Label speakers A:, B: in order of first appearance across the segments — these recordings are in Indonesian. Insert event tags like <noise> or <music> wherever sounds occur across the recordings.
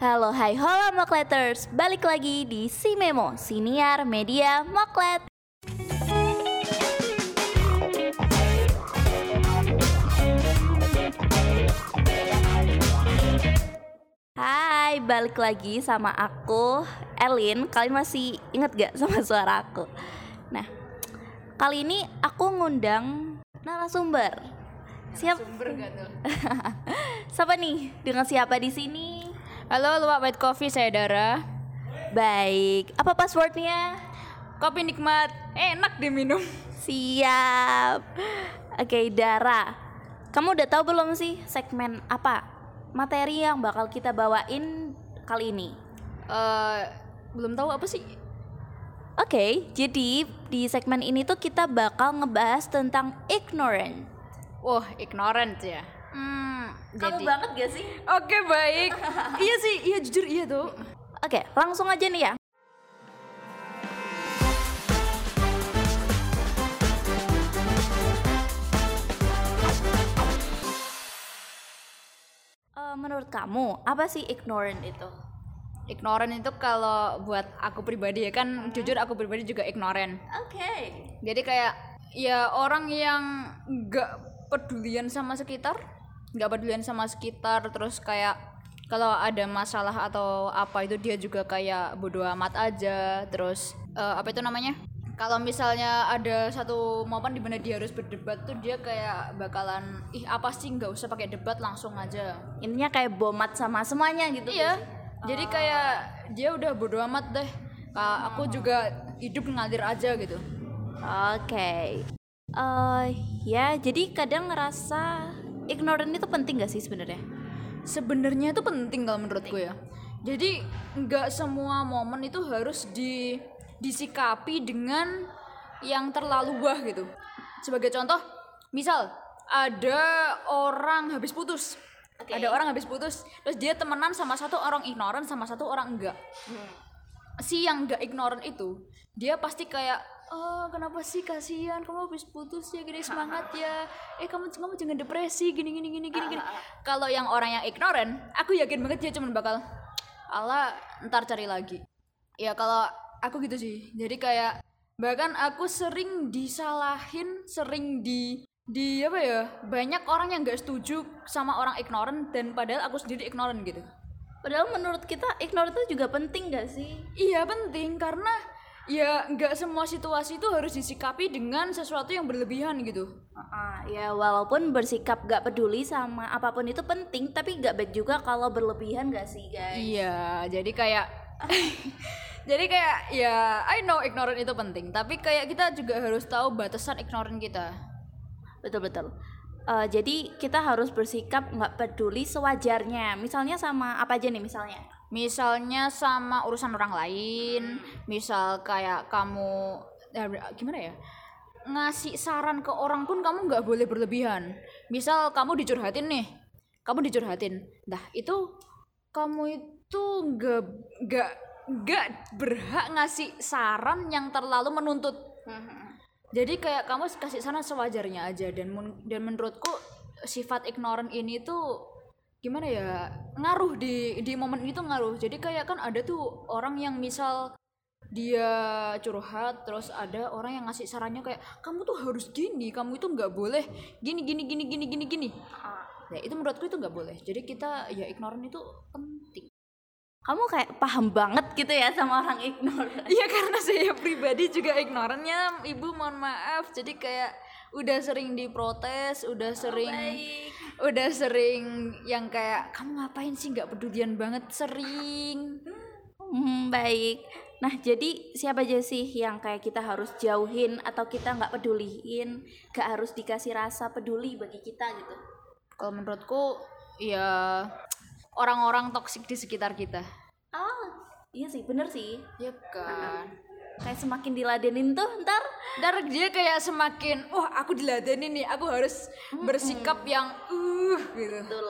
A: Halo hai hola Mokleters, balik lagi di Si Memo, Siniar Media Moklet. Hai, balik lagi sama aku, Elin. Kalian masih inget gak sama suara aku? Nah, kali ini aku ngundang narasumber. Siap?
B: Sumber gak tuh? <laughs>
A: Siapa nih? Dengan siapa di sini?
B: Halo, luwak white coffee saya Dara.
A: Baik, apa passwordnya?
B: Kopi nikmat, enak diminum.
A: Siap. Oke, Dara. Kamu udah tahu belum sih segmen apa? Materi yang bakal kita bawain kali ini.
B: Eh, belum tahu apa sih?
A: Oke, jadi di segmen ini tuh kita bakal ngebahas tentang ignorant.
B: Wah, ignorant ya.
A: Hmm,
B: Jadi-
A: kamu banget gak sih?
B: Oke, baik. <laughs> iya sih, iya jujur iya tuh.
A: Oke, langsung aja nih ya. Eh, menurut kamu apa sih ignorant itu?
B: Ignorant itu kalau buat aku pribadi ya kan jujur aku pribadi juga ignorant.
A: Oke.
B: Jadi kayak ya orang yang nggak pedulian sama sekitar, nggak pedulian sama sekitar, terus kayak kalau ada masalah atau apa itu dia juga kayak bodoh amat aja, terus eh, apa itu namanya? Kalau misalnya ada satu momen di mana dia harus berdebat tuh dia kayak bakalan ih apa sih nggak usah pakai debat langsung aja.
A: Intinya kayak bomat sama semuanya gitu.
B: Iya. Jadi kayak dia udah bodoh amat deh. Ka- aku juga hidup ngalir aja gitu.
A: Oke. Eh ya, jadi kadang ngerasa ignorant itu penting gak sih sebenarnya?
B: sebenarnya itu penting kalau menurutku ya. Jadi nggak semua momen itu harus di disikapi dengan yang terlalu wah gitu. Sebagai contoh misal ada orang habis putus.
A: Oke.
B: ada orang habis putus terus dia temenan sama satu orang ignorant sama satu orang enggak si yang enggak ignorant itu dia pasti kayak oh kenapa sih? Kasihan kamu habis putus ya gini semangat ya. Eh kamu kamu jangan depresi gini gini gini gini gini. Kalau yang orang yang ignorant aku yakin banget dia cuma bakal Allah ntar cari lagi. Ya kalau aku gitu sih. Jadi kayak bahkan aku sering disalahin sering di di apa ya banyak orang yang nggak setuju sama orang ignorant dan padahal aku sendiri ignorant gitu.
A: Padahal menurut kita ignorant itu juga penting gak sih?
B: Iya penting. Karena ya nggak semua situasi itu harus disikapi dengan sesuatu yang berlebihan gitu.
A: Ah, ya walaupun bersikap gak peduli sama apa pun itu penting, tapi gak baik juga kalau berlebihan gak sih guys?
B: Iya, jadi kayak <laughs> jadi kayak ya I know ignorant itu penting, tapi kayak kita juga harus tahu batasan ignorant kita.
A: Betul betul. Eh, jadi kita harus bersikap nggak peduli sewajarnya. Misalnya sama apa aja nih misalnya?
B: Misalnya sama urusan orang lain, misal kayak kamu ya, gimana ya? ngasih saran ke orang pun kamu nggak boleh berlebihan. Misal kamu dicurhatin nih, kamu dicurhatin. Nah itu kamu itu nggak nggak nggak berhak ngasih saran yang terlalu menuntut. Jadi kayak kamu kasih saran sewajarnya aja dan dan menurutku sifat ignorant ini tuh gimana ya ngaruh di di momen itu ngaruh. Jadi kayak kan ada tuh orang yang misal dia curhat terus ada orang yang ngasih sarannya kayak kamu tuh harus gini, kamu itu nggak boleh gini gini gini gini gini gini. Ya itu menurutku itu nggak boleh. Jadi kita ya ignorant itu penting.
A: Kamu kayak paham banget gitu ya sama orang ignorant. <laughs>
B: Iya karena saya pribadi juga ignorannya ibu mohon maaf jadi kayak udah sering diprotes udah sering
A: baik.
B: Udah sering yang kayak kamu ngapain sih? Nggak pedulian banget. Sering.
A: Hmm, baik. Nah, jadi siapa aja sih yang kayak kita harus jauhin atau kita nggak peduliin, gak harus dikasih rasa peduli bagi kita gitu?
B: kalau menurutku ya orang-orang toksik di sekitar kita.
A: Oh, iya sih, bener sih.
B: ya kan?
A: Kayak semakin diladenin tuh, ntar
B: Ntar dia kayak semakin wah aku diladenin nih aku harus bersikap yang uh gitu.
A: Betul.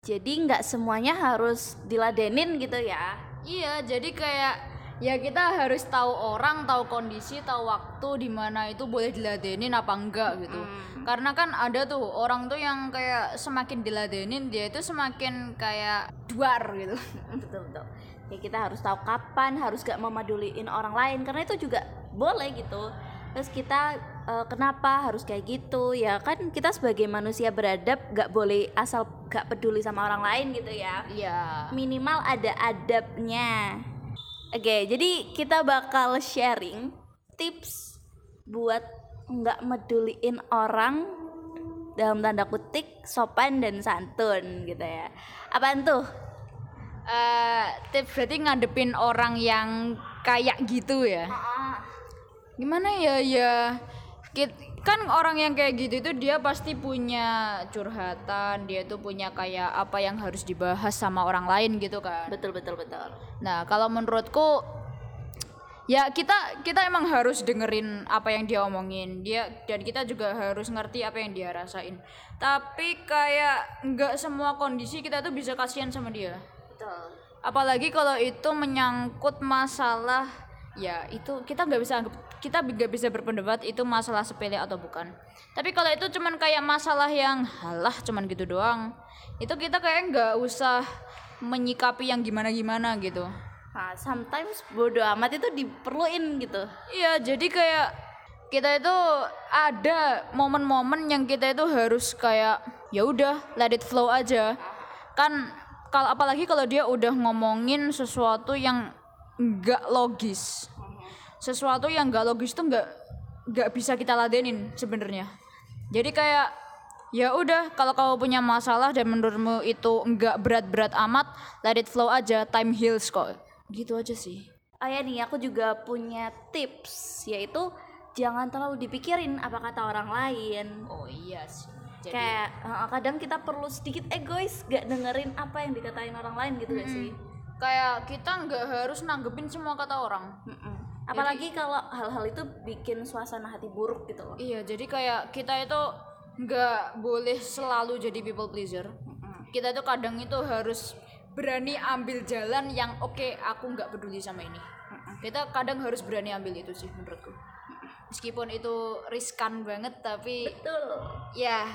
A: Jadi nggak semuanya harus diladenin gitu ya.
B: Iya, jadi kayak ya kita harus tahu orang tahu kondisi tahu waktu di mana itu boleh diladenin apa enggak gitu. Karena kan ada tuh orang tuh yang kayak semakin diladenin dia itu semakin kayak duar gitu.
A: Betul betul ya kita harus tahu kapan harus gak memaduliin orang lain karena itu juga boleh gitu. Terus kita eh, kenapa harus kayak gitu? Ya kan kita sebagai manusia beradab gak boleh asal gak peduli sama orang lain gitu ya.
B: Iya.
A: Minimal ada adabnya. Oke jadi kita bakal sharing tips buat nggak meduliin orang dalam tanda kutip sopan dan santun gitu ya. Apaan tuh
B: Eh, tips berarti ngadepin orang yang kayak gitu ya? Gimana ya ya kan orang yang kayak gitu itu dia pasti punya curhatan dia tuh punya kayak apa yang harus dibahas sama orang lain gitu kan?
A: Betul betul betul.
B: Nah kalau menurutku ya kita kita emang harus dengerin apa yang dia omongin. Dia dan kita juga harus ngerti apa yang dia rasain. Tapi kayak nggak semua kondisi kita tuh bisa kasihan sama dia
A: betul
B: apalagi kalau itu menyangkut masalah ya itu kita nggak bisa anggap kita nggak bisa berpendapat itu masalah sepele atau bukan. Tapi kalau itu cuman kayak masalah yang halah cuman gitu doang itu kita kayak nggak usah menyikapi yang gimana gimana gitu.
A: Nah sometimes bodoh amat itu diperluin gitu.
B: Iya jadi kayak kita itu ada momen-momen yang kita itu harus kayak ya udah let it flow aja. Kan kalau apalagi kalau dia udah ngomongin sesuatu yang nggak logis. Sesuatu yang nggak logis tuh nggak nggak bisa kita ladenin sebenarnya. Jadi kayak ya udah kalau kamu punya masalah dan menurutmu itu nggak berat-berat amat let it flow aja time heals kok. Gitu aja sih.
A: Oh ya nih aku juga punya tips yaitu jangan terlalu dipikirin apa kata orang lain.
B: Oh iya sih
A: kayak eh, kadang kita perlu sedikit egois gak dengerin apa yang dikatain orang lain gitu gak sih?
B: Kayak kita nggak harus nanggepin semua kata orang.
A: Mm-mm. apalagi kalau hal-hal itu bikin suasana hati buruk gitu loh.
B: Iya jadi kayak kita itu nggak boleh selalu jadi people pleaser. Kita itu kadang itu harus berani ambil jalan yang oke aku nggak peduli sama ini. Kita kadang harus berani ambil itu sih menurutku. Meskipun itu riskan banget tapi
A: betul.
B: ya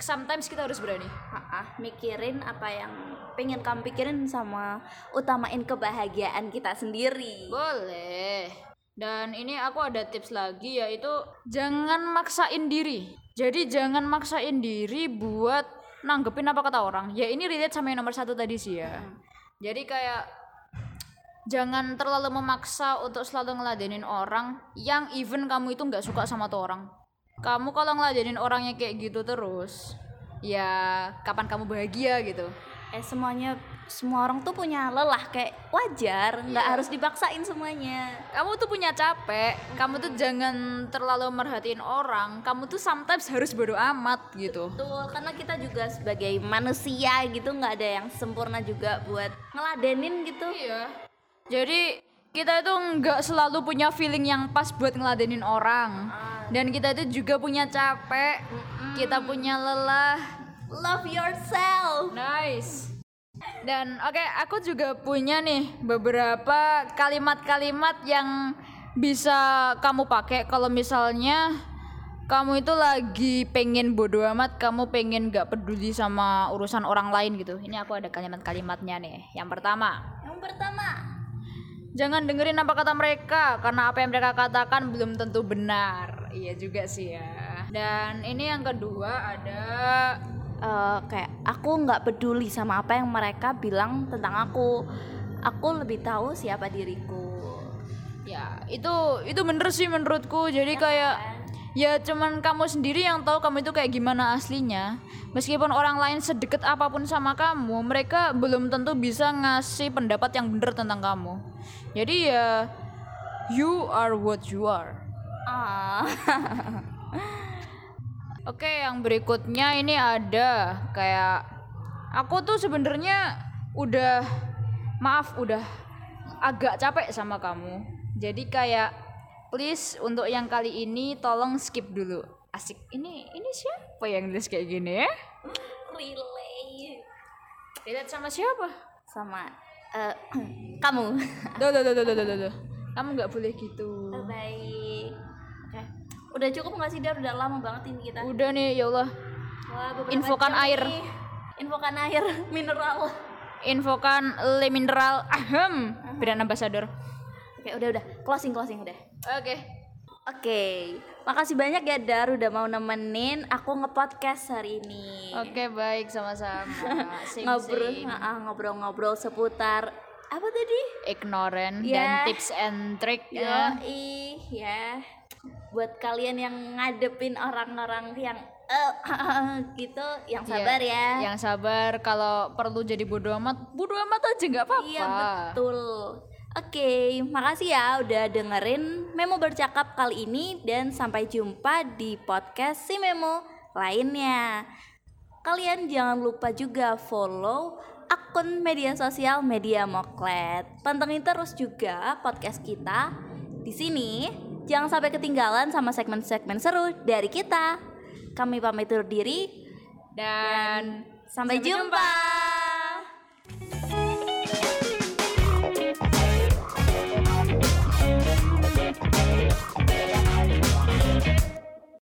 B: sometimes kita harus berani
A: Ha-ha, mikirin apa yang pengen kamu pikirin sama utamain kebahagiaan kita sendiri
B: Boleh. Dan ini aku ada tips lagi yaitu jangan maksain diri. Jadi jangan maksain diri buat nanggepin apa kata orang. Ya ini relate sama yang nomor satu tadi sih ya. Jadi kayak jangan terlalu memaksa untuk selalu ngeladenin orang yang even kamu itu nggak suka sama tuh orang. Kamu kalau ngeladenin orangnya kayak gitu terus, ya kapan kamu bahagia gitu?
A: eh semuanya semua orang tuh punya lelah kayak wajar nggak harus dipaksain semuanya
B: kamu tuh punya capek kamu tuh jangan terlalu merhatiin orang kamu tuh sometimes harus bodo amat gitu
A: Betul, karena kita juga sebagai manusia gitu nggak ada yang sempurna juga buat ngeladenin gitu.
B: iya jadi kita itu nggak selalu punya feeling yang pas buat ngeladenin orang. Dan kita itu juga punya capek. Kita punya lelah.
A: Love yourself.
B: nice. Dan oke aku juga punya nih beberapa kalimat-kalimat yang bisa kamu pakai. Kalau misalnya kamu itu lagi pengen bodo amat, kamu pengen gak peduli sama urusan orang lain gitu. Ini aku ada kalimat-kalimatnya nih. Yang pertama,
A: Yang pertama,
B: jangan dengerin apa kata mereka karena apa yang mereka katakan belum tentu benar. Iya juga sih ya. Dan ini yang kedua ada
A: eh, kayak aku nggak peduli sama apa yang mereka bilang tentang aku. Aku lebih tahu siapa diriku.
B: ya itu itu bener sih menurutku. Jadi kayak ya cuman kamu sendiri yang tahu kamu itu kayak gimana aslinya. Meskipun orang lain sedekat apa pun sama kamu, mereka belum tentu bisa ngasih pendapat yang bener tentang kamu. Jadi ya you are what you are.
A: Ah, <laughs>
B: Oke, yang berikutnya ini ada kayak aku tuh sebenarnya udah maaf udah agak capek sama kamu. Jadi kayak please untuk yang kali ini tolong skip dulu. Asik. Ini ini siapa yang nulis kayak gini ya?
A: relay
B: Relate sama siapa?
A: sama Eh, <clears throat> kamu. <laughs>
B: Duh, duh, duh, duh, duh, duh, duh. Kamu nggak boleh gitu.
A: Oh, baik. Oke. Udah cukup nggak sih Dar? Udah lama banget ini kita.
B: Udah nih, ya Allah.
A: Wah,
B: Infokan air.
A: nih. Infokan air <laughs> mineral.
B: Infokan le mineral. Ahem. Brand ambassador.
A: Oke, udah udah. Closing closing udah.
B: Oke.
A: Oke, makasih banyak ya Dar udah mau nemenin aku ngepodcast hari ini.
B: Oke, baik sama-sama. <laughs>
A: Ngobrol, ngobrol-ngobrol seputar apa tadi?
B: ignorant
A: Ya.
B: dan tips and trick ya.
A: Yoi, ya. Buat kalian yang ngadepin orang-orang yang eh, gitu, yang sabar ya.
B: Yang sabar kalau perlu jadi bodoh amat, bodoh amat aja nggak apa-apa.
A: Iya betul. Oke, makasih ya udah dengerin Memo bercakap kali ini dan sampai jumpa di podcast si Memo lainnya. Kalian jangan lupa juga follow akun media sosial Media Moklet. Pantengin terus juga podcast kita di sini. Jangan sampai ketinggalan sama segmen-segmen seru dari kita. Kami pamit undur diri
B: Dan
A: sampai, jumpa.